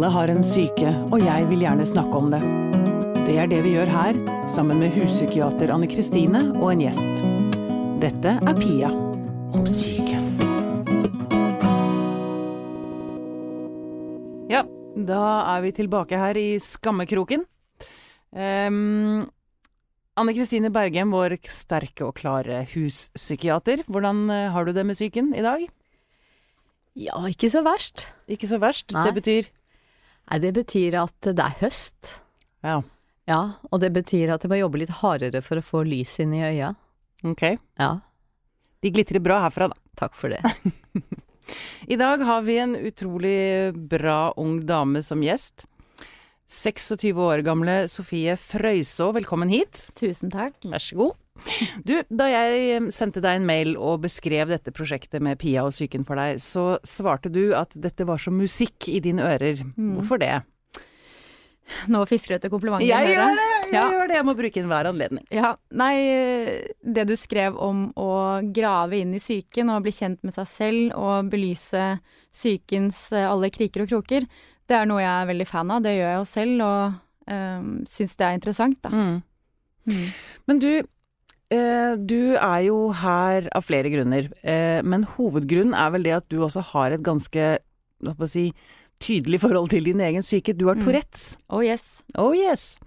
Alle har en syke, og jeg vil gjerne snakke om det. Det er det vi gjør her, sammen med huspsykiater Anne Kristine og en gjest. Dette er Pia om syke. Ja, da er vi tilbake her i skammekroken. Um, Anne Kristine Bergem, vår sterke og klare huspsykiater. Hvordan eh, har du det med psyken i dag? Ja, ikke så verst. Ikke så verst. Nei. Det betyr Nei, det betyr at det er høst. Ja, Ja, og det betyr at jeg må jobbe litt hardere for å få lys inn i øya. ok. Ja, De glitrer bra herfra, da. takk for det. I dag har vi en utrolig bra ung dame som gjest. 26 år gamle Sofie Frøyså, velkommen hit. Tusen takk. Vær så god. Du, da jeg sendte deg en mail og beskrev dette prosjektet med Pia og psyken for deg, så svarte du at dette var som musikk i dine ører. Hvorfor det? Nå fisker du etter komplimenter. Jeg gjør det! Jeg Ja. gjør det. Jeg må bruke enhver anledning. Ja, nei, det du skrev om å grave inn i psyken og bli kjent med seg selv og belyse psykens eh, alle kriker og kroker, det er noe jeg er veldig fan av. Det gjør jeg jo selv, og øh, syns det er interessant, da. Mm. Men du, eh, du er jo her av flere grunner. Eh, men hovedgrunnen er vel det at du også har et ganske si, tydelig forhold til din egen syke. Du har Mm. Oh yes. Oh yes.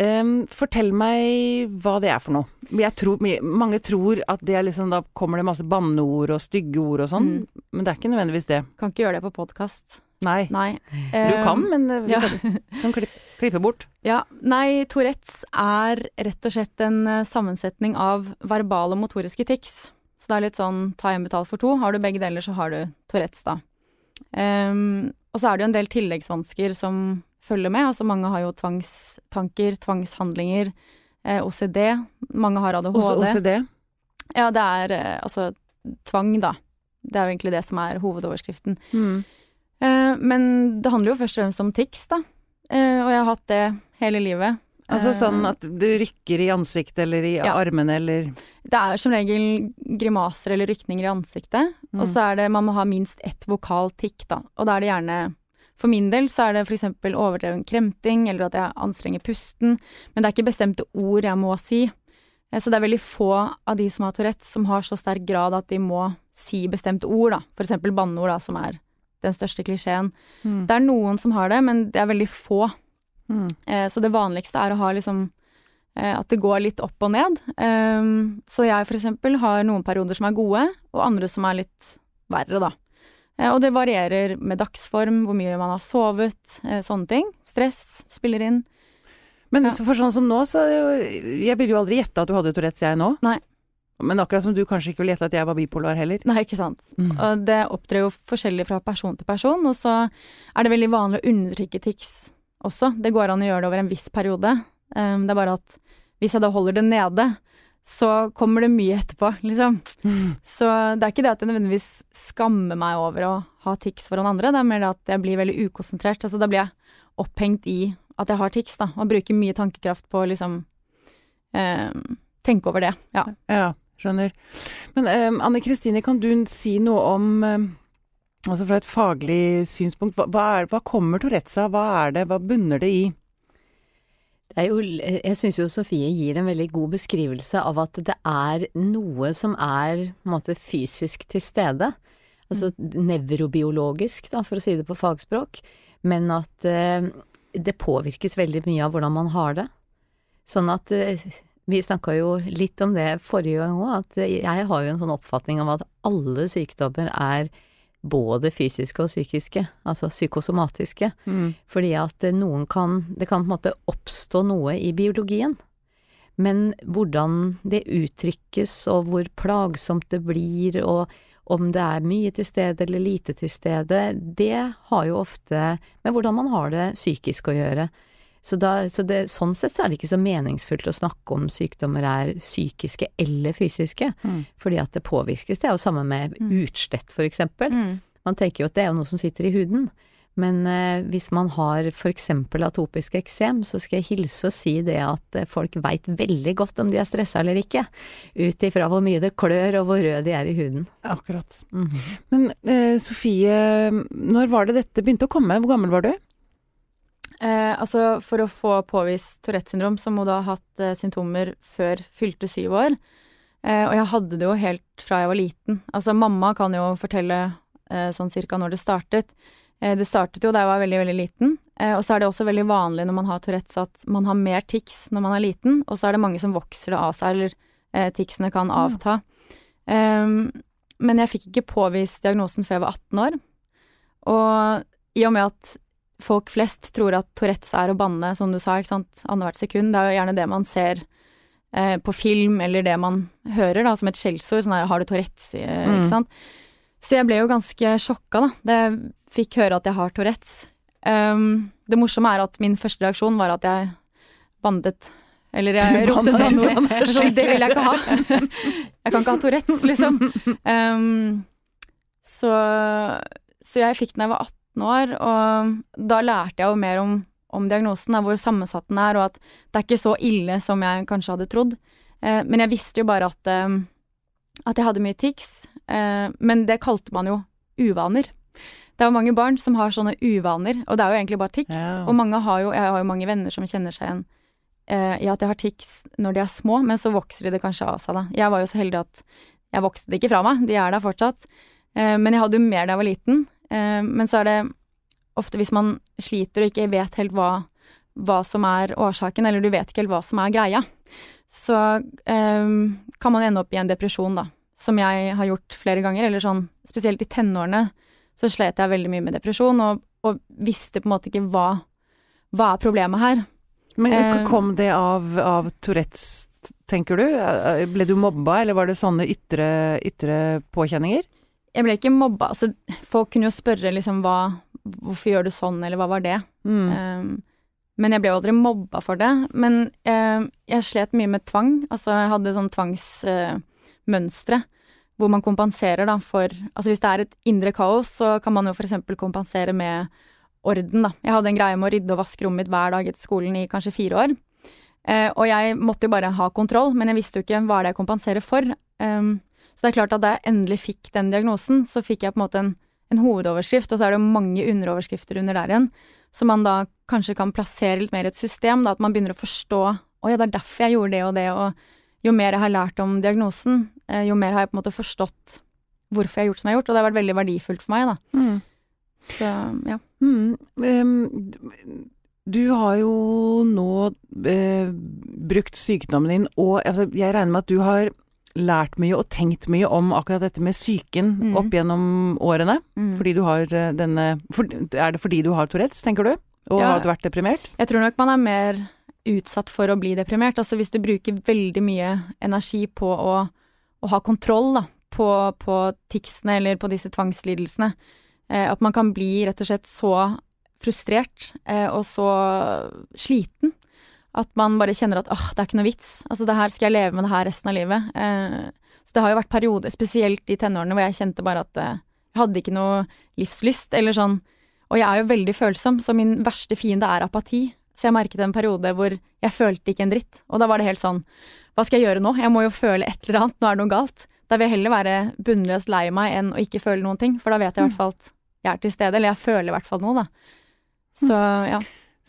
Em, fortell meg hva det er for noe. Jeg tror, mange tror at det er liksom, da kommer det masse banneord og stygge ord og sånn, Mm. men det er ikke nødvendigvis det. Kan ikke gjøre det på podkast. Nei. Nei. Du kan, men eh, vi ja. kan, klippe, klippe bort. Ja, nei, Tourettes er rett og slett en eh, sammensetning av verbale og motoriske tics. Så det er litt sånn ta én betal for to. Har du begge deler, så har du Tourettes, da. Um, og så er det jo en del tilleggsvansker som følger med. Altså mange har jo tvangstanker, tvangshandlinger, eh, OCD. Mange har ADHD. Også OCD. Ja, det er eh, altså tvang, da. Det er jo egentlig det som er hovedoverskriften. Mm. Eh, men det handler jo først og fremst om tics, da. Eh, og jeg har hatt det hele livet. Altså Eh, sånn at det rykker i ansiktet eller i Ja. armene eller Det er som regel grimaser eller rykninger i ansiktet. Mm. Og så er det man må ha minst ett vokal tikk, da. Og da er det gjerne For min del så er det f.eks. overdreven kremting, eller at jeg anstrenger pusten. Men det er ikke bestemte ord jeg må si. Eh, Så det er veldig få av de som har Tourettes som har så sterk grad at de må si bestemte ord, da. Eksempel banneord, da, som er den største klisjeen. Mm. Det er noen som har det, men det er veldig få. Mm. Eh, Så det vanligste er å ha liksom eh, at det går litt opp og ned. Um, så jeg for eksempel har noen perioder som er gode, og andre som er litt verre, da. Eh, og det varierer med dagsform, hvor mye man har sovet, eh, sånne ting. Stress spiller inn. Men Ja. så for sånn som nå, så Jeg ville jo aldri gjette at du hadde Tourettes, jeg nå. Nei. Men akkurat som du kanskje ikke ville gjette at jeg var bipolar heller. Nei, ikke sant. Mm. Og det opptrer jo forskjellig fra person til person, og så er det veldig vanlig å undertrykke tics også. Det går an å gjøre det over en viss periode. Um, det er bare at hvis jeg da holder det nede, så kommer det mye etterpå, liksom. Mm. Så det er ikke det at jeg nødvendigvis skammer meg over å ha tics foran andre, det er mer det at jeg blir veldig ukonsentrert. Altså da blir jeg opphengt i at jeg har tics, da, og bruker mye tankekraft på å liksom um, tenke over det. Ja. Ja, skjønner. Men um, Anne Kristine, kan du si noe om um, Altså fra et faglig synspunkt, hva, hva, er, hva kommer Tourettes av? Hva er det? Hva bunner det i? Det jo, jeg syns jo Sofie gir en veldig god beskrivelse av at det er noe som er måte fysisk til stede. Altså nevrobiologisk, da, for å si det på fagspråk. Men at uh, det påvirkes veldig mye av hvordan man har det. Sånn at eh, vi snakka jo litt om det forrige gang òg, at jeg har jo en sånn oppfatning av at alle sykdommer er både fysiske og psykiske, altså psykosomatiske. Fordi at noen kan Det kan på en måte oppstå noe i biologien. Men hvordan det uttrykkes, og hvor plagsomt det blir, og om det er mye til stede eller lite til stede, det har jo ofte med hvordan man har det psykisk å gjøre. Så, da, så det, sånn sett så er det ikke så meningsfullt å snakke om sykdommer er psykiske eller fysiske, Mm. fordi at det påvirkes. Det er jo samme med Mm. utslett, for eksempel. Mm. Man tenker jo at det er jo noe som sitter i huden. Men eh, hvis man har eksempel atopisk eksem, så skal jeg hilse og si det at eh, folk veit veldig godt om de er stressa eller ikke, ut ifra hvor mye det klør og hvor rød de er i huden. Akkurat. Mhm. Men eh, Sofie, når var det dette begynte å komme? Hvor gammel var du? Eh, altså, for å få påvist Tourettes syndrom, så må du ha hatt eh, symptomer før fylte syv år. Eh, og jeg hadde det jo helt fra jeg var liten. Altså, mamma kan jo fortelle eh, sånn cirka når det startet. Eh, det startet jo da jeg var veldig, veldig liten. Eh, og så er det også veldig vanlig når man har Tourettes at man har mer tics når man er liten, og så er det mange som vokser det av seg, eller ticsene kan avta. Um, men jeg fikk ikke påvist diagnosen før jeg var 18 år. Og i og med at folk flest tror at Tourettes er å banne, som du sa, ikke sant, annethvert sekund. Det er jo gjerne det man ser eh, på film, eller det man hører, da, som et skjellsord. Sånn her 'har du Tourettes', eh, mm. ikke sant. Så jeg ble jo ganske sjokka, da. Da jeg fikk høre at jeg har Tourettes. Um, det morsomme er at min første reaksjon var at jeg bandet. Eller jeg ropte banneord. Sånn, det vil jeg ikke ha. jeg kan ikke ha Tourettes, liksom. Um, så, så jeg fikk den da jeg var 18 år, og da lærte jeg jo mer om, om diagnosen, hvor sammensatt den er, og at det er ikke så ille som jeg kanskje hadde trodd. Eh, men jeg visste jo bare at, eh, at jeg hadde mye tics, eh, men det kalte man jo uvaner. Det er jo mange barn som har sånne uvaner, og det er jo egentlig bare tics. Ja. Og mange har jo, jeg har jo mange venner som kjenner seg igjen eh, i at jeg har tics når de er små, men så vokser de det kanskje av seg, da. Jeg var jo så heldig at jeg vokste det ikke fra meg, de er der fortsatt. Eh, men jeg hadde jo mer da jeg var liten, Eh, men så er det ofte hvis man sliter og ikke vet helt hva, hva som er årsaken, eller du vet ikke helt hva som er greia, så um, kan man ende opp i en depresjon, da. Som jeg har gjort flere ganger, eller sånn spesielt i tenårene så slet jeg veldig mye med depresjon, og, og visste på en måte ikke hva, hva er problemet her. Men kom det av, av Tourettes, tenker du? Ble du mobba, eller var det sånne ytre, ytre påkjenninger? Jeg ble ikke mobba. Altså, folk kunne jo spørre liksom hva Hvorfor gjør du sånn, eller hva var det? Mm. Um, men jeg ble jo aldri mobba for det. Men uh, jeg slet mye med tvang. Altså, jeg hadde sånn tvangsmønstre. Uh, hvor man kompenserer da for Altså hvis det er et indre kaos, så kan man jo f.eks. kompensere med orden, da. Jeg hadde en greie med å rydde og vaske rommet mitt hver dag etter skolen i kanskje fire år. Uh, og jeg måtte jo bare ha kontroll, men jeg visste jo ikke hva det er jeg kompenserer for. Um, så det er klart at da jeg endelig fikk den diagnosen, så fikk jeg på en måte en, en hovedoverskrift, og så er det mange underoverskrifter under der igjen, som man da kanskje kan plassere litt mer i et system, da at man begynner å forstå å ja, det er derfor jeg gjorde det og det, og jo mer jeg har lært om diagnosen, eh, jo mer har jeg på en måte forstått hvorfor jeg har gjort som jeg har gjort, og det har vært veldig verdifullt for meg, da. Mm. Så, ja. Mm. Um, du har jo nå eh, brukt sykdommen din, og altså, jeg regner med at du har lært mye og tenkt mye om akkurat dette med psyken mm. opp gjennom årene. Mm. Fordi du har eh, denne for, Er det fordi du har Tourettes, tenker du? Og ja, har du vært deprimert? Jeg tror nok man er mer utsatt for å bli deprimert. Altså hvis du bruker veldig mye energi på å, å ha kontroll da, på, på ticsene eller på disse tvangslidelsene, eh, at man kan bli rett og slett så frustrert eh, og så sliten at man bare kjenner at åh, det er ikke noe vits. Altså det her skal jeg leve med det her resten av livet. Eh, så det har jo vært perioder, spesielt i tenårene, hvor jeg kjente bare at eh, jeg hadde ikke noe livslyst, eller sånn. Og jeg er jo veldig følsom, så min verste fiende er apati. Så jeg merket en periode hvor jeg følte ikke en dritt. Og da var det helt sånn, hva skal jeg gjøre nå? Jeg må jo føle et eller annet, nå er det noe galt. Da vil jeg heller være bunnløst lei meg enn å ikke føle noen ting, for da vet jeg i hvert fall at jeg er til stede, eller jeg føler i hvert fall noe, da. Så ja.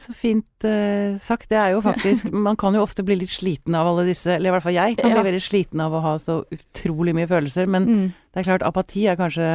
Så fint uh, sagt. Det er jo faktisk Man kan jo ofte bli litt sliten av alle disse Eller i hvert fall jeg kan ja. bli veldig sliten av å ha så utrolig mye følelser. Men mm. det er klart, apati er kanskje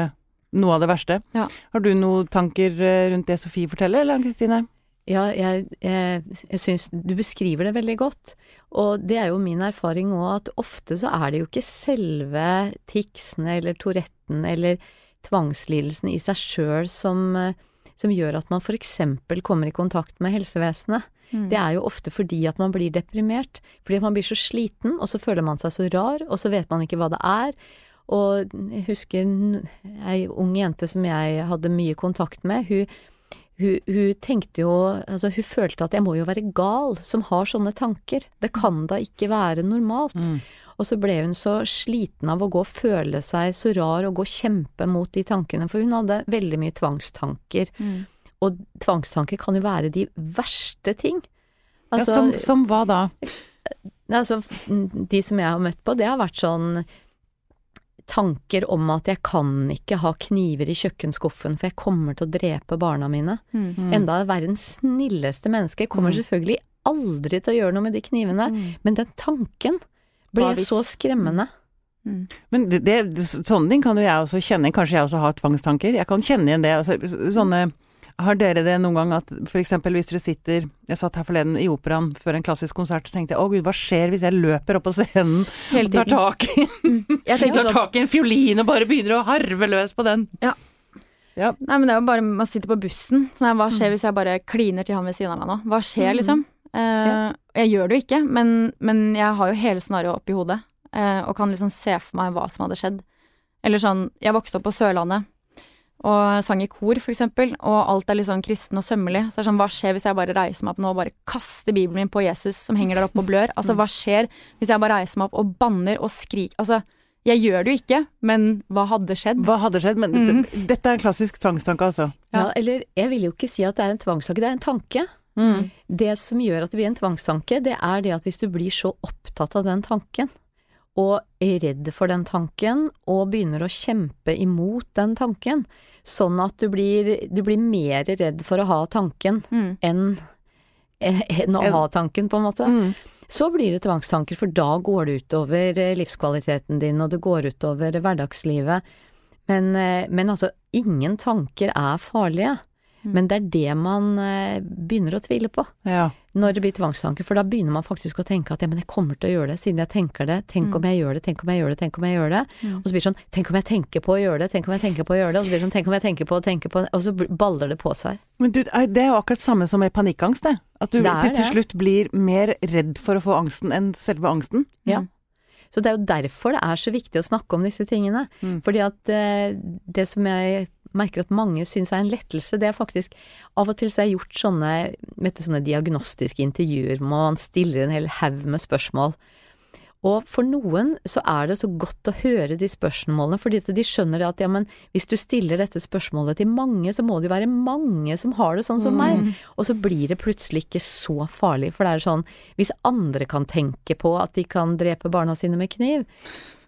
noe av det verste. Ja. Har du noen tanker eh, rundt det Sofie forteller, eller Kristine? Ja, jeg, jeg, jeg syns du beskriver det veldig godt. Og det er jo min erfaring òg, at ofte så er det jo ikke selve ticsene eller touretten eller tvangslidelsen i seg sjøl som uh, som gjør at man f.eks. kommer i kontakt med helsevesenet. Mm. Det er jo ofte fordi at man blir deprimert. Fordi man blir så sliten, og så føler man seg så rar, og så vet man ikke hva det er. Og jeg husker ei ung jente som jeg hadde mye kontakt med, hun, hun, hun, tenkte jo Altså, hun følte at jeg må jo være gal som har sånne tanker. Det kan da ikke være normalt. Mm. Og så ble hun så sliten av å gå og føle seg så rar og gå og kjempe mot de tankene, for hun hadde veldig mye tvangstanker. Mm. Og tvangstanker kan jo være de verste ting. Altså, ja, som, som hva da? Altså, de som jeg har møtt på, det har vært sånn tanker om at jeg kan ikke ha kniver i kjøkkenskuffen, for jeg kommer til å drepe barna mine. Mm. Enda verdens snilleste menneske kommer Mm. selvfølgelig aldri til å gjøre noe med de knivene, Mm. men den tanken ble så skremmende. Mm. Men det, det, sånne ting kan jo jeg også kjenne. Kanskje jeg også har tvangstanker. Jeg kan kjenne igjen det. Altså, sånne Har dere det noen gang at f.eks. hvis dere sitter Jeg satt her forleden i operaen før en klassisk konsert, så tenkte jeg å gud, hva skjer hvis jeg løper opp på scenen og tar tak i, Jeg tar sånn tak i en fiolin og bare begynner å harve løs på den? Ja. Nei, men det er jo bare man sitter på bussen. Sånn her, hva skjer hvis jeg bare kliner til han ved siden av meg nå? Hva skjer, Mm. liksom? ja. Jeg gjør det jo ikke, men, men jeg har jo hele scenarioet oppi hodet. Uh, og kan liksom se for meg hva som hadde skjedd. Eller sånn Jeg vokste opp på Sørlandet og sang i kor, for eksempel, og alt er litt sånn kristen og sømmelig. Så det er sånn, hva skjer hvis jeg bare reiser meg opp nå og bare kaster Bibelen min på Jesus som henger der oppe og blør? Altså, hva skjer hvis jeg bare reiser meg opp og banner og skriker? Altså, jeg gjør det jo ikke, men hva hadde skjedd? Hva hadde skjedd? Men mm. dette, dette er en klassisk tvangstanke, altså. Ja. Ja. eller jeg vil jo ikke si at det er en tvangstanke, det er en tanke. Mm. Det som gjør at det blir en tvangstanke, det er det at hvis du blir så opptatt av den tanken, og er redd for den tanken, og begynner å kjempe imot den tanken, sånn at du blir, du blir mer redd for å ha tanken Mm. enn, enn å ha tanken, på en måte. Mm. Så blir det tvangstanker, for da går det utover eh, livskvaliteten din, og det går utover hverdagslivet. Men, eh, men altså, ingen tanker er farlige. Mm. Men det er det man eh, begynner å tvile på Ja. Når det blir tvangstanker, for da begynner man faktisk å tenke at ja, men jeg kommer til å gjøre det, siden jeg tenker det, tenk Mm. om jeg gjør det, tenk om jeg gjør det, tenk om jeg gjør det. Mm. Og så blir det sånn, tenk om jeg tenker på å gjøre det, tenk om jeg tenker på å gjøre det, og så blir det sånn, tenk om jeg tenker på å tenke på det, og så baller det på seg. Men du, det er jo akkurat samme som med panikkangst, det. At du Det til, til slutt blir mer redd for å få angsten enn selve angsten. Ja. Mm. Så det er jo derfor det er så viktig å snakke om disse tingene. Mm. Fordi at eh, det som jeg merker at mange syns er en lettelse, det er faktisk Av og til så er gjort sånne, du, sånne diagnostiske intervjuer hvor man stiller en hel haug med spørsmål. Og for noen så er det så godt å høre de spørsmålene, fordi at de skjønner at ja, men hvis du stiller dette spørsmålet til mange, så må det jo være mange som har det sånn som meg. Og så blir det plutselig ikke så farlig, for det er sånn hvis andre kan tenke på at de kan drepe barna sine med kniv,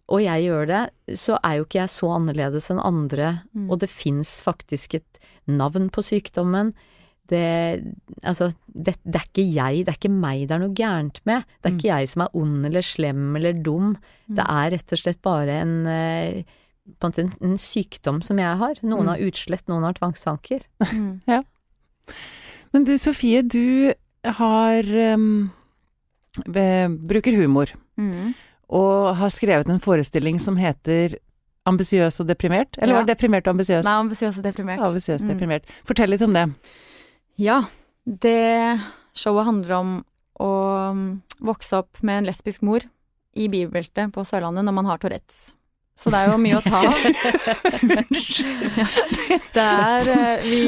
og jeg gjør det, så er jo ikke jeg så annerledes enn andre, Mm. og det fins faktisk et navn på sykdommen. Det, altså, det, det er ikke jeg, det er ikke meg det er noe gærent med. Det er ikke jeg som er ond eller slem eller dum. Det er rett og slett bare en, eh, på en, måte en, en sykdom som jeg har. Noen Mm. har utslett, noen har tvangstanker. Mm. Men du Sofie, du har um, be- bruker humor, Mm. Og har skrevet en forestilling som heter Ambisiøs og deprimert? Eller Ja. var det deprimert og ambisiøs? Nei, ambisiøs og deprimert. Ambisiøs og deprimert. Fortell litt om det. Ja, det showet handler om å mm, vokse opp med en lesbisk mor i bibelbeltet på Sørlandet når man har Tourettes. Så det er jo mye å ta av. Ja, det er eh, vi,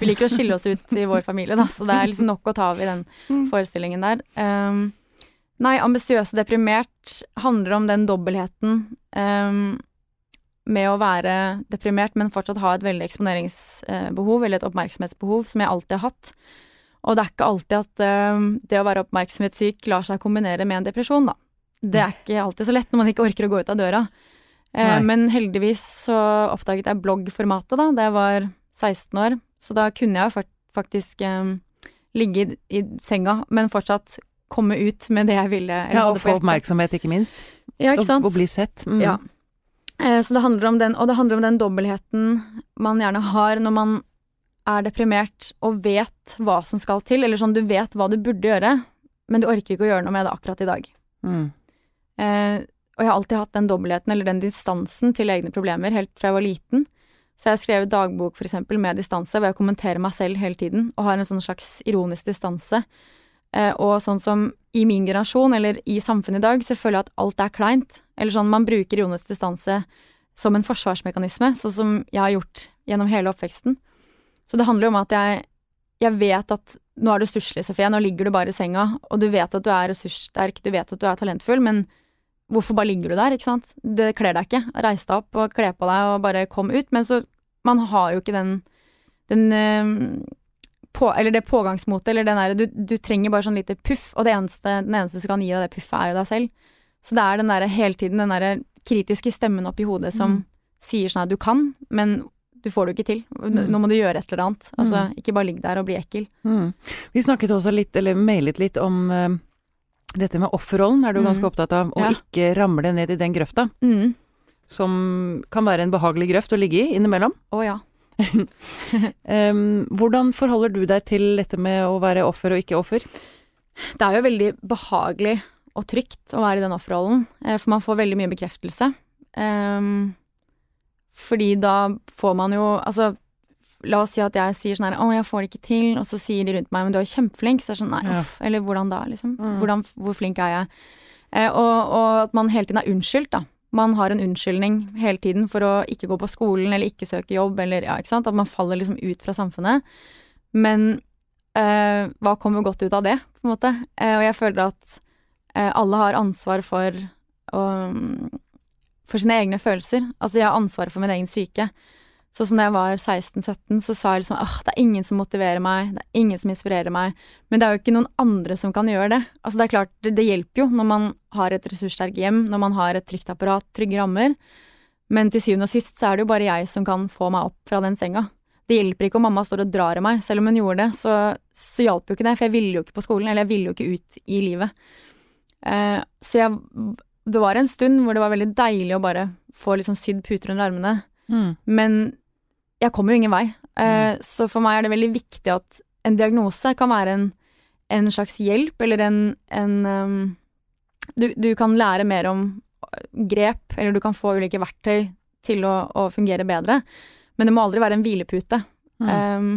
vi liker å skille oss ut i vår familie, da, så det er liksom nok å ta av i den Mm. forestillingen der. Um, nei, ambisiøs og deprimert handler om den dobbeltheten um, med å være deprimert, men fortsatt ha et veldig eksponeringsbehov, eller et oppmerksomhetsbehov, som jeg alltid har hatt. Og det er ikke alltid at um, det å være oppmerksomhetssyk lar seg kombinere med en depresjon, da. Det er ikke alltid så lett når man ikke orker å gå ut av døra. Uh, men heldigvis så oppdaget jeg bloggformatet da da jeg var 16 år, så da kunne jeg faktisk um, ligge i, i senga, men fortsatt komme ut med det jeg ville. Ja, og få oppmerksomhet, ikke minst. Ja, ikke sant? Og, og bli sett. Mm. Ja. Eh, Så det handler om den, og det handler om den dobbeltheten man gjerne har når man er deprimert og vet hva som skal til, eller sånn du vet hva du burde gjøre, men du orker ikke å gjøre noe med det akkurat i dag. Mm. Eh, og jeg har alltid hatt den dobbeltheten, eller den distansen til egne problemer, helt fra jeg var liten. Så jeg har skrevet dagbok, for eksempel, med distanse, hvor jeg kommenterer meg selv hele tiden, og har en sånn slags ironisk distanse. Eh, og sånn som i min generasjon, eller i samfunnet i dag, så føler jeg at alt er kleint. Eller sånn, man bruker ironisk distanse som en forsvarsmekanisme, sånn som jeg har gjort gjennom hele oppveksten. Så det handler jo om at jeg, jeg vet at nå er du stusslig, Sofie, nå ligger du bare i senga, og du vet at du er ressurssterk, du vet at du er talentfull, men hvorfor bare ligger du der, ikke sant? Det kler deg ikke. Reis deg opp og kle på deg og bare kom ut. Men så Man har jo ikke den, den eh, på, Eller det pågangsmotet, eller den derre du, du trenger bare sånn lite puff, og det eneste, den eneste som kan gi deg det puffet, er deg selv. Så det er den derre hele tiden, den derre kritiske stemmen oppi hodet som Mm. sier sånn at du kan, men du får det jo ikke til. Nå Mm. må du gjøre et eller annet. Altså, Mm. ikke bare ligg der og bli ekkel. Mm. Vi snakket også litt, eller mailet litt om uh, dette med offerrollen, er du Mm. ganske opptatt av. Å Ja. ikke ramle ned i den grøfta, Mm. som kan være en behagelig grøft å ligge i innimellom. Å ja. Em, hvordan forholder du deg til dette med å være offer og ikke offer? Det er jo veldig behagelig og trygt å være i den offerrollen, eh, for man får veldig mye bekreftelse. Um, fordi da får man jo Altså, la oss si at jeg sier sånn her 'Å, jeg får det ikke til', og så sier de rundt meg 'Men du er kjempeflink', så det er sånn Nei, Ja. uff. Eller hvordan da, liksom? Mm. Hvordan, hvor flink er jeg? Uh, og, og at man hele tiden er unnskyldt, da. Man har en unnskyldning hele tiden for å ikke gå på skolen eller ikke søke jobb, eller ja, ikke sant. At man faller liksom ut fra samfunnet. Men eh, hva kommer godt ut av det, på en måte? Eh, og jeg føler at eh, alle har ansvar for å, for sine egne følelser. Altså, jeg har ansvaret for min egen syke. Så sånn da jeg var 16-17, så sa jeg liksom åh, det er ingen som motiverer meg, det er ingen som inspirerer meg. Men det er jo ikke noen andre som kan gjøre det. Altså, det er klart, det, det hjelper jo når man har et ressurssterkt hjem, når man har et trygt apparat, trygge rammer. Men til syvende og sist så er det jo bare jeg som kan få meg opp fra den senga. Det hjelper ikke om mamma står og drar i meg. Selv om hun gjorde det, så, så hjalp jo ikke det, for jeg ville jo ikke på skolen, eller jeg ville jo ikke ut i livet. Eh, så jeg Det var en stund hvor det var veldig deilig å bare få sånn sydd puter under armene. Men jeg kommer jo ingen vei. Mm. Så for meg er det veldig viktig at en diagnose kan være en, en slags hjelp, eller en, en um, du, du kan lære mer om grep, eller du kan få ulike verktøy til å, å fungere bedre. Men det må aldri være en hvilepute. Mm. Um,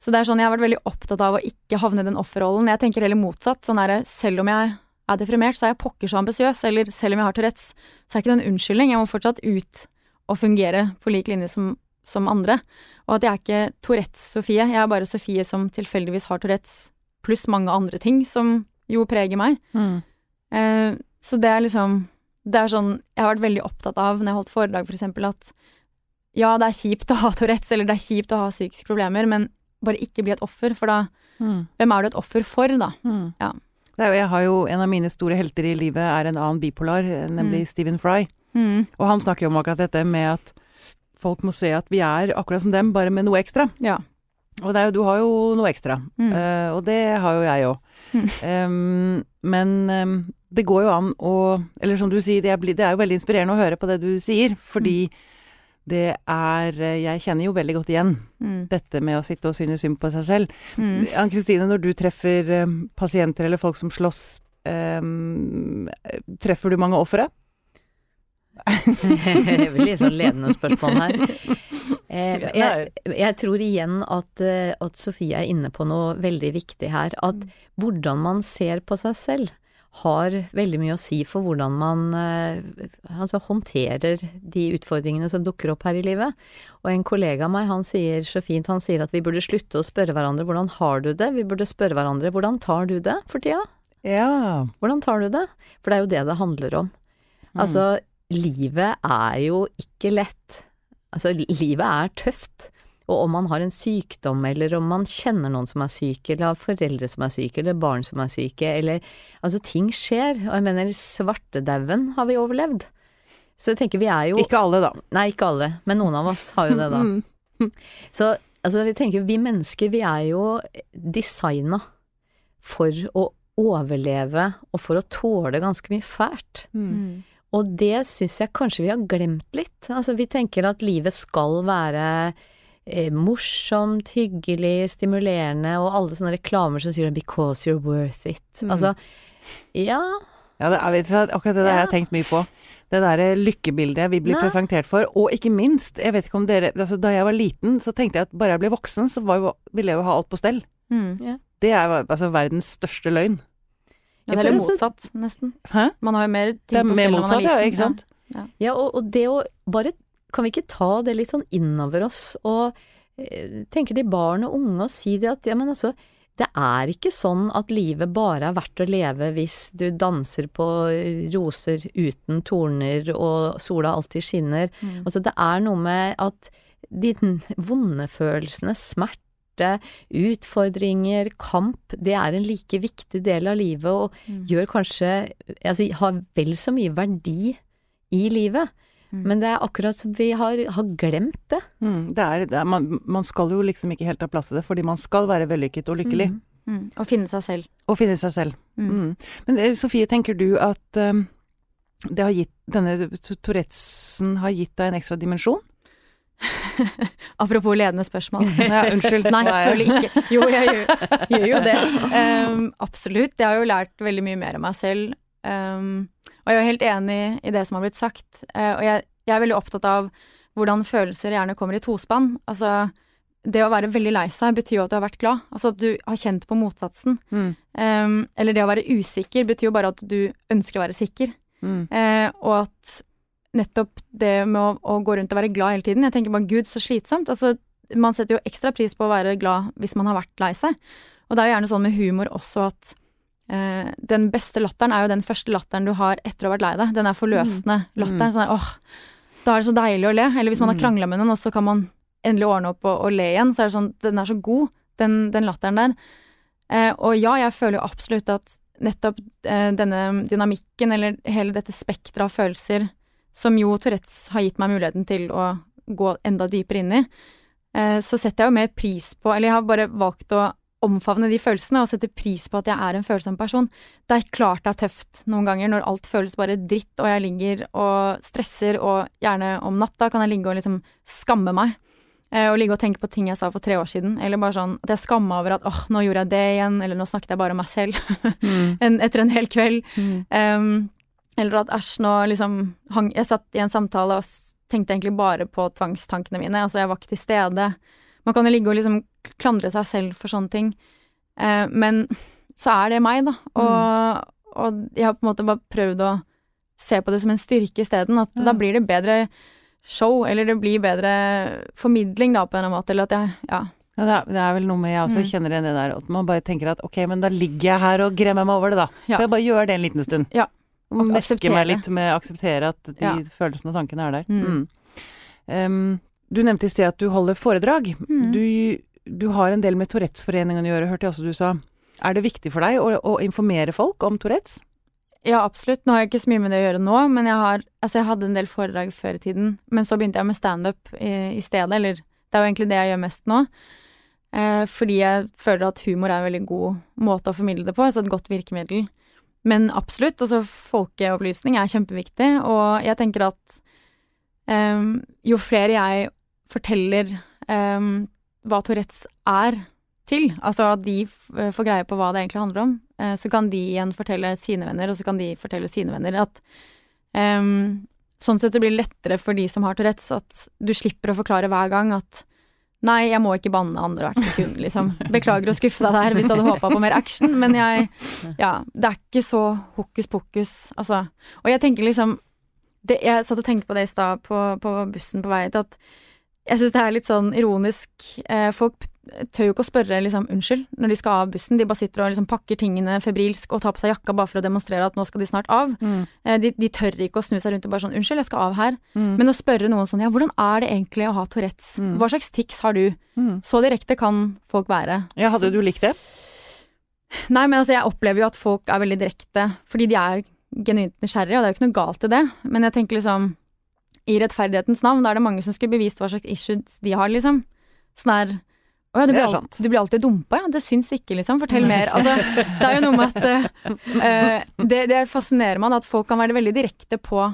så det er sånn, jeg har vært veldig opptatt av å ikke havne i den offerrollen. Jeg tenker heller motsatt. Sånn der, selv om jeg er deprimert, så er jeg pokker så ambisiøs. Eller selv om jeg har Tourettes, så er ikke det en unnskyldning. Jeg må fortsatt ut og fungere på lik linje som, som andre. Og at jeg er ikke Tourettes-Sofie. Jeg er bare Sofie som tilfeldigvis har Tourettes, pluss mange andre ting som jo preger meg. Mm. Eh, så det er liksom Det er sånn Jeg har vært veldig opptatt av, når jeg holdt foredrag for eksempel, at ja, det er kjipt å ha Tourettes, eller det er kjipt å ha psykiske problemer, men bare ikke bli et offer, for da Mm. Hvem er du et offer for, da? Mm. Ja. Det er jeg har jo En av mine store helter i livet er en annen bipolar, nemlig Mm. Stephen Fry. Og han snakker jo om akkurat dette med at folk må se at vi er akkurat som dem, bare med noe ekstra. Ja. Og det jo, du har jo noe ekstra, Mm. uh, og det har jo jeg òg. Mm. men um, det går jo an å Eller som du sier, det er, det er jo veldig inspirerende å høre på det du sier, fordi det er eh, Jeg kjenner jo veldig godt igjen Mm. dette med å sitte og synes synd på seg selv. Mm. Ann Kristine, når du treffer em, pasienter eller folk som slåss, treffer du mange ofre? Det blir litt sånn ledende spørsmål her. Eh, jeg, jeg tror igjen at, eh, at Sofie er inne på noe veldig viktig her. At hvordan man ser på seg selv har veldig mye å si for hvordan man eh, altså håndterer de utfordringene som dukker opp her i livet. Og en kollega av meg, han sier så fint, han sier at vi burde slutte å spørre hverandre hvordan har du det, vi burde spørre hverandre hvordan tar du det for tida? Ja. Hvordan tar du det? For det er jo det det handler om. Altså, livet er jo ikke lett. Altså, livet er tøft. Og om man har en sykdom, eller om man kjenner noen som er syke, eller har foreldre som er syke, eller barn som er syke, eller Altså, ting skjer. Og jeg mener, svartedauden har vi overlevd. Så jeg tenker vi er jo Ikke alle, da. Nei, ikke alle, men noen av oss har jo det, da. Mm. Så altså, vi tenker, vi mennesker, vi er jo designa for å overleve og for å tåle ganske mye fælt. Mm. Og det syns jeg kanskje vi har glemt litt. Altså, vi tenker at livet skal være eh, morsomt, hyggelig, stimulerende, og alle sånne reklamer som sier 'because you're worth it'. Mm. Altså, ja, Ja, det er, akkurat det der har jeg Ja. tenkt mye på. Det derre lykkebildet vi blir Nei. presentert for. Og ikke minst, jeg vet ikke om dere altså, Da jeg var liten, så tenkte jeg at bare jeg ble voksen, så var jo, ville jeg jo ha alt på stell. Mm. Det er altså verdens største løgn. Ja, Ja, det er litt motsatt, nesten. Hæ? Man har jo mer ting på stell når man motsatt, er ja, ikke sant? Ja, og, og det å bare Kan vi ikke ta det litt sånn innover oss, og eh, tenke til barn og unge og si det at ja, men altså, det er ikke sånn at livet bare er verdt å leve hvis du danser på roser uten torner og sola alltid skinner. Mm. Altså, det er noe med at de vonde følelsene, smerte, utfordringer, kamp, det er en like viktig del av livet og Mm. gjør kanskje Altså har vel så mye verdi i livet. Mm. Men det er akkurat som vi har, har glemt det. Mm, det er, det er, man, man skal jo liksom ikke helt ha plass til det, fordi man skal være vellykket og lykkelig. Mm. Mm. Å finne seg selv. Og finne seg selv. Mm. Mm. Men eh, Sofie, tenker du at um, det har gitt, denne Tourettesen har gitt deg en ekstra dimensjon? Apropos ledende spørsmål. Ja, unnskyld. Nei, jeg føler ikke Jo, jeg gjør, gjør jo det. Um, absolutt. Jeg har jo lært veldig mye mer av meg selv. Um, og jeg er helt enig i det som har blitt sagt. Uh, og jeg, jeg, er veldig opptatt av hvordan følelser gjerne kommer i tospann. Altså, det å være veldig lei seg betyr jo at du har vært glad. Altså at du har kjent på motsatsen. Mm. Um, eller det å være usikker betyr jo bare at du ønsker å være sikker. Mm. Uh, og at nettopp det med å, å, gå rundt og være glad hele tiden Jeg tenker bare gud, så slitsomt. Altså, man setter jo ekstra pris på å være glad hvis man har vært lei seg. Og det er jo gjerne sånn med humor også at eh, den beste latteren er jo den første latteren du har etter å ha vært lei deg. Den er forløsende Mm. latteren. Sånn der, åh, da er det så deilig å le. Eller hvis man har Mm. krangla med noen, og så kan man endelig ordne opp og, og le igjen, så er det sånn Den er så god, den, den latteren der. Eh, og ja, jeg føler jo absolutt at nettopp eh, denne dynamikken, eller hele dette spekteret av følelser, som jo Tourettes har gitt meg muligheten til å gå enda dypere inn i, eh, så setter jeg jo mer pris på Eller jeg har bare valgt å omfavne de følelsene og sette pris på at jeg er en følsom person. Det er klart det er tøft noen ganger når alt føles bare dritt, og jeg ligger og stresser, og gjerne om natta kan jeg ligge og liksom skamme meg. Eh, og ligge og tenke på ting jeg sa for tre år siden, eller bare sånn at jeg skammer over at åh, nå gjorde jeg det igjen, eller nå snakket jeg bare om meg selv Mm. etter en hel kveld. Mm. Um, eller at æsj, nå liksom hang Jeg satt i en samtale og tenkte egentlig bare på tvangstankene mine. Altså, jeg var ikke til stede. Man kan jo ligge og liksom klandre seg selv for sånne ting. Eh, men så er det meg, da. Og, og jeg har på en måte bare prøvd å se på det som en styrke isteden. At Ja. da blir det bedre show, eller det blir bedre formidling, da, på en eller annen måte. Eller at jeg Ja. Ja, det, er, det er vel noe med jeg også Mm. kjenner igjen det der, at man bare tenker at ok, men da ligger jeg her og gremmer meg over det, da. Ja. Får jeg bare gjøre det en liten stund. Ja. Meske akseptere. meg litt med å akseptere at de Ja. følelsene og tankene er der. Mm. Mm. Um, du nevnte i sted at du holder foredrag. Mm. Du, du har en del med Tourettes-foreningen å gjøre, hørte jeg også du sa. Er det viktig for deg å, å informere folk om Tourettes? Ja, absolutt. Nå har jeg ikke så mye med det å gjøre nå, men jeg har Altså, jeg hadde en del foredrag før i tiden, men så begynte jeg med standup i, i stedet, eller det er jo egentlig det jeg gjør mest nå. Eh, fordi jeg føler at humor er en veldig god måte å formidle det på, altså et godt virkemiddel. Men absolutt, altså folkeopplysning er kjempeviktig, og jeg tenker at um, jo flere jeg forteller um, hva Tourettes er til, altså at de får greie på hva det egentlig handler om, uh, så kan de igjen fortelle sine venner, og så kan de fortelle sine venner at um, Sånn sett det blir lettere for de som har Tourettes, at du slipper å forklare hver gang at Nei, jeg må ikke banne andre hvert sekund, liksom. Beklager å skuffe deg der hvis du hadde håpa på mer action, men jeg Ja, det er ikke så hokus pokus, altså. Og jeg tenker liksom det, Jeg satt og tenkte på det i stad på, på bussen på vei hit, at jeg syns det er litt sånn ironisk. Eh, folk tør jo ikke å spørre liksom unnskyld når de skal av bussen. De bare sitter og liksom pakker tingene febrilsk og tar på seg jakka bare for å demonstrere at nå skal de snart av. Eh, de, de tør ikke å snu seg rundt og bare sånn unnskyld, jeg skal av her. Mm. Men å spørre noen sånn ja, hvordan er det egentlig å ha Tourettes? Mm. Hva slags tics har du? Mm. Så direkte kan folk være. Ja, hadde du likt det? Nei, men altså, jeg opplever jo at folk er veldig direkte, fordi de er genuint nysgjerrige, og det er jo ikke noe galt i det. Men jeg tenker liksom, i rettferdighetens navn, da er det mange som skulle bevist hva slags issues de har, liksom. Sånn her Å ja, du blir, alt, du blir alltid dumpa, ja. Det syns ikke, liksom. Fortell mer. Altså, det er jo noe med at eh, det, det fascinerer meg, at folk kan være veldig direkte på,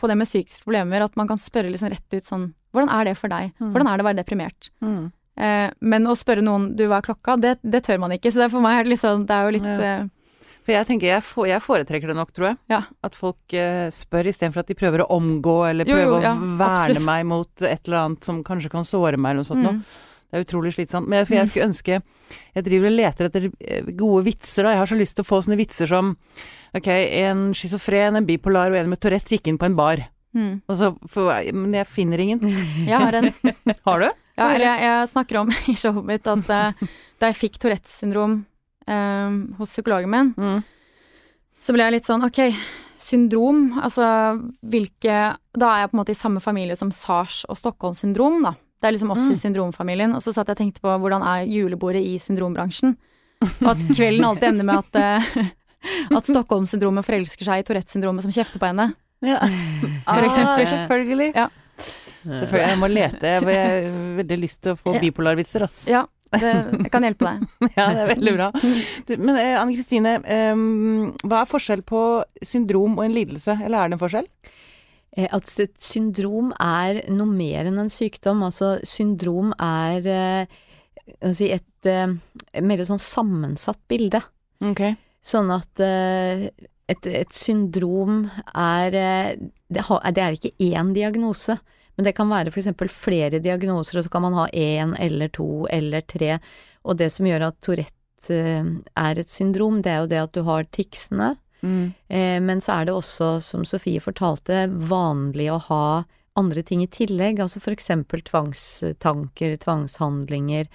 på det med psykiske problemer. At man kan spørre liksom rett ut sånn Hvordan er det for deg? Mm. Hvordan er det å være deprimert? Mm. Uh, men å spørre noen du, hva er klokka, det, det tør man ikke. Så det er for meg liksom Det er jo litt Ja. For jeg tenker, jeg, foretrekker det nok, tror jeg. Ja. At folk eh, spør istedenfor at de prøver å omgå eller Jo, jo, ja, å verne absolutt. meg mot et eller annet som kanskje kan såre meg eller noe sånt. noe. mm. Det er utrolig slitsomt. Men jeg, for jeg skulle ønske Jeg driver og leter etter eh, gode vitser, da. Jeg har så lyst til å få sånne vitser som Ok, en schizofren, en bipolar og en med Tourettes gikk inn på en bar. Mm. Og så for, men jeg finner ingen. Jeg har en Har du? Ja, eller jeg, jeg snakker om i showet mitt at uh, da jeg fikk Tourettes syndrom eh, hos psykologen min, Mm. så ble jeg litt sånn ok, syndrom, altså hvilke Da er jeg på en måte i samme familie som SARS og Stockholm syndrom, da. Det er liksom oss i Mm. syndromfamilien. Og så satt jeg og tenkte på hvordan er julebordet i syndrombransjen. Og at kvelden alltid ender med at, eh, at Stockholm-syndromet forelsker seg i Tourettes-syndromet som kjefter på henne. Ja. For eksempel. Ah, selvfølgelig. Ja. Selvfølgelig. Jeg må lete. Jeg har veldig lyst til å få bipolarvitser, ass. Ja, det, jeg kan hjelpe deg. Ja, det er veldig bra. Du, men eh, Anne Kristine, um, hva er forskjell på syndrom og en lidelse, eller er det en forskjell? Eh, At et syndrom er noe mer enn en sykdom. Altså, syndrom er eh, si et eh, mer sånn sammensatt bilde. Ok. Sånn at eh, et, et syndrom er eh, det, har, det er ikke én diagnose, men det kan være eksempel flere diagnoser, og så kan man ha én eller to eller tre. Og det som gjør at Tourette eh, er et syndrom, det er jo det at du har ticsene, Mm. Eh, men så er det også, som Sofie fortalte, vanlig å ha andre ting i tillegg, altså eksempel tvangstanker, tvangshandlinger.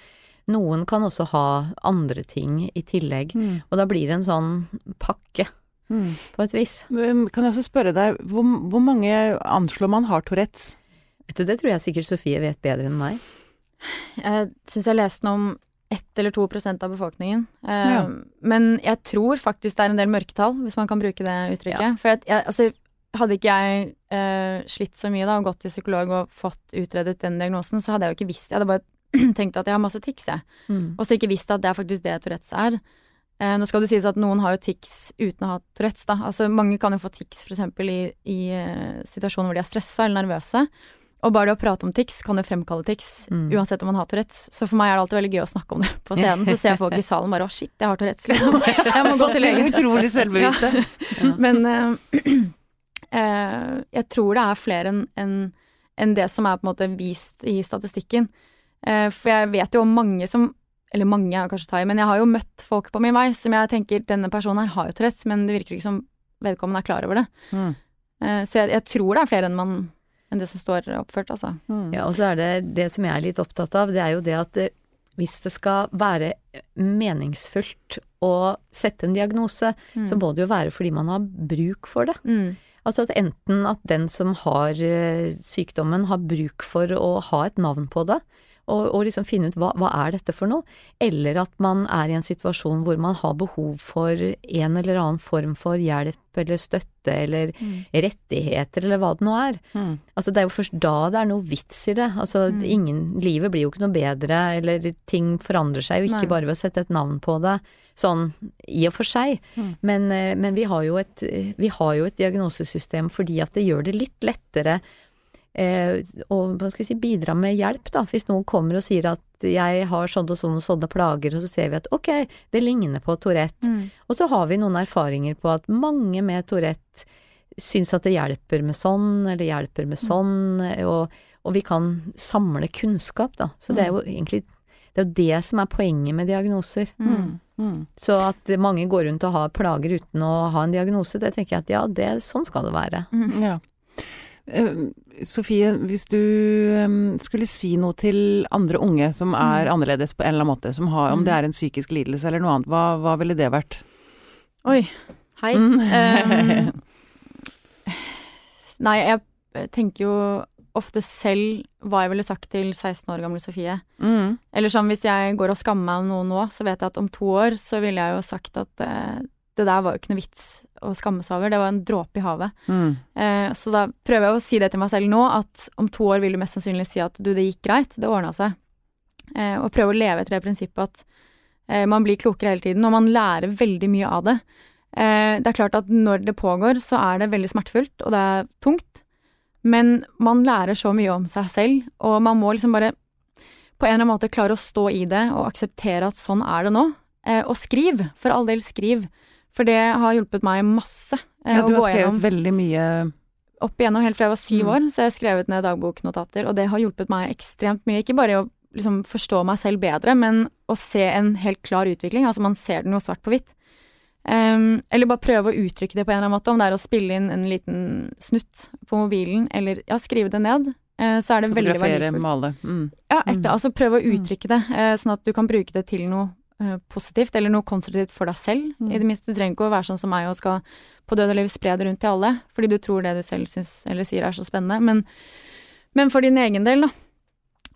Noen kan også ha andre ting i tillegg, Mm. og da blir det en sånn pakke, Mm. på et vis. Kan jeg også spørre deg, hvor, hvor mange anslår man har Tourettes? Vet du, det tror jeg sikkert Sofie vet bedre enn meg. Jeg syns jeg leste noe om ett eller to prosent av befolkningen. Eh, Ja. Men jeg tror faktisk det er en del mørketall, hvis man kan bruke det uttrykket. For jeg, jeg, altså, hadde ikke jeg uh, slitt så mye da, og gått til psykolog og fått utredet den diagnosen, så hadde jeg jo ikke visst Jeg hadde bare tenkt at jeg har masse tics, jeg. Mm. Og så ikke visst at det er faktisk det Tourettes er. Uh, nå skal det sies at noen har jo tics uten å ha Tourettes, da. Altså mange kan jo få tics f.eks. i, i uh, situasjoner hvor de er stressa eller nervøse. Og bare det å prate om tics kan jo fremkalle tics, Mm. uansett om man har Tourettes. Så for meg er det alltid veldig gøy å snakke om det på scenen. Så ser jeg folk i salen bare 'Å, shit, jeg har Tourettes', liksom. Jeg må gå til legen. Utrolig selvbevisste. Ja. Men uh, jeg tror det er flere enn en, en det som er på en måte vist i statistikken. Uh, for jeg vet jo om mange som Eller mange er kanskje tai, men jeg har jo møtt folk på min vei som jeg tenker denne personen her har jo Tourettes, men det virker ikke som vedkommende er klar over det. Mm. Så jeg, jeg tror det er flere enn, man, enn det som står oppført, altså. Mm. Ja, og så er det det som jeg er litt opptatt av, det er jo det at eh, hvis det skal være meningsfullt å sette en diagnose, så må det jo være fordi man har bruk for det. Mm. Altså at enten at den som har eh, sykdommen har bruk for å ha et navn på det, og, og liksom finne ut hva, hva er dette for noe, eller at man er i en situasjon hvor man har behov for en eller annen form for hjelp eller støtte eller Mm. rettigheter eller hva det nå er. Mm. Altså det er jo først da det er noe vits i det. Altså Mm. ingen, livet blir jo ikke noe bedre, eller ting forandrer seg jo ikke Nei. bare ved å sette et navn på det, sånn i og for seg. Mm. Men, eh, men vi, har jo et, vi har jo et diagnosesystem fordi at det gjør det litt lettere eh, og hva skal vi si, bidra med hjelp, da. Hvis noen kommer og sier at jeg har sånn og sånn og sånne plager, og så ser vi at ok, det ligner på Tourette. Mm. Og så har vi noen erfaringer på at mange med Tourette syns at det hjelper med sånn, eller hjelper med sånn, og, og vi kan samle kunnskap, da. Så det er jo egentlig det er jo det som er poenget med diagnoser. Mm. Mm. Så at mange går rundt og har plager uten å ha en diagnose, det tenker jeg at ja, det, sånn skal det være. Ja. Eh, Sofie, hvis du eh, skulle si noe til andre unge som er annerledes på en eller annen måte, som har, om Mm. det er en psykisk lidelse eller noe annet, hva, hva ville det vært? Oi. Hei. Mm. Um, nei, jeg tenker jo ofte selv hva jeg ville sagt til 16 år gamle Sofie. Mm. Eller sånn hvis jeg går og skammer meg av noe nå, så vet jeg at om to år så ville jeg jo sagt at eh, det der var jo ikke noe vits å skamme seg over, det var en dråpe i havet. Mm. Eh, så da prøver jeg å si det til meg selv nå, at om to år vil du mest sannsynlig si at du, det gikk greit, det ordna seg. Eh, og prøve å leve etter det prinsippet at eh, man blir klokere hele tiden, og man lærer veldig mye av det. Eh, det er klart at når det pågår, så er det veldig smertefullt, og det er tungt. Men man lærer så mye om seg selv, og man må liksom bare på en eller annen måte klare å stå i det og akseptere at sånn er det nå. Eh, og skriv, for all del skriv. For det har hjulpet meg masse. eh, Ja, du har skrevet gjennom veldig mye opp igjennom helt fra jeg var syv Mm. år, så jeg har skrevet ned dagboknotater, og det har hjulpet meg ekstremt mye. Ikke bare i å liksom forstå meg selv bedre, men å se en helt klar utvikling. Altså man ser den jo svart på hvitt. Um, eller bare prøve å uttrykke det på en eller annen måte, om det er å spille inn en liten snutt på mobilen, eller ja, skrive det ned. uh, så er det veldig Fotografere, male. Mm. Ja, etter, Mm. Altså prøve å Mm. uttrykke det, uh, sånn at du kan bruke det til noe positivt, eller noe konstruktivt for deg selv. Mm. I det minste, du trenger ikke å være sånn som meg og skal på død og liv spre det rundt til alle, fordi du tror det du selv syns eller sier er så spennende, men, men for din egen del, da.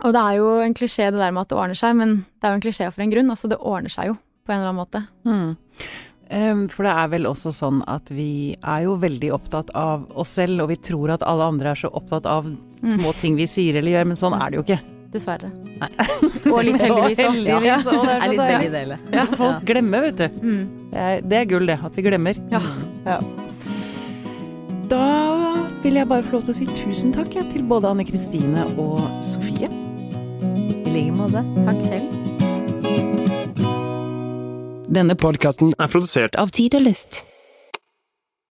Og det er jo en klisjé det der med at det ordner seg, men det er jo en klisjé for en grunn. Altså, det ordner seg jo, på en eller annen måte. Mm. For det er vel også sånn at vi er jo veldig opptatt av oss selv, og vi tror at alle andre er så opptatt av små ting vi sier eller gjør, men sånn er det jo ikke. Dessverre. Nei. Og litt heldigvis òg. Heldigvis, Ja. det Er litt begge deler. Ja, folk glemmer, vet du. Mm. Det er, det er gull, det. At vi glemmer. Ja. Ja. Da vil jeg bare få lov til å si tusen takk ja, til både Anne Kristine og Sofie. I like måte. Takk selv. Denne Podkasten er produsert av Tid og Lyst.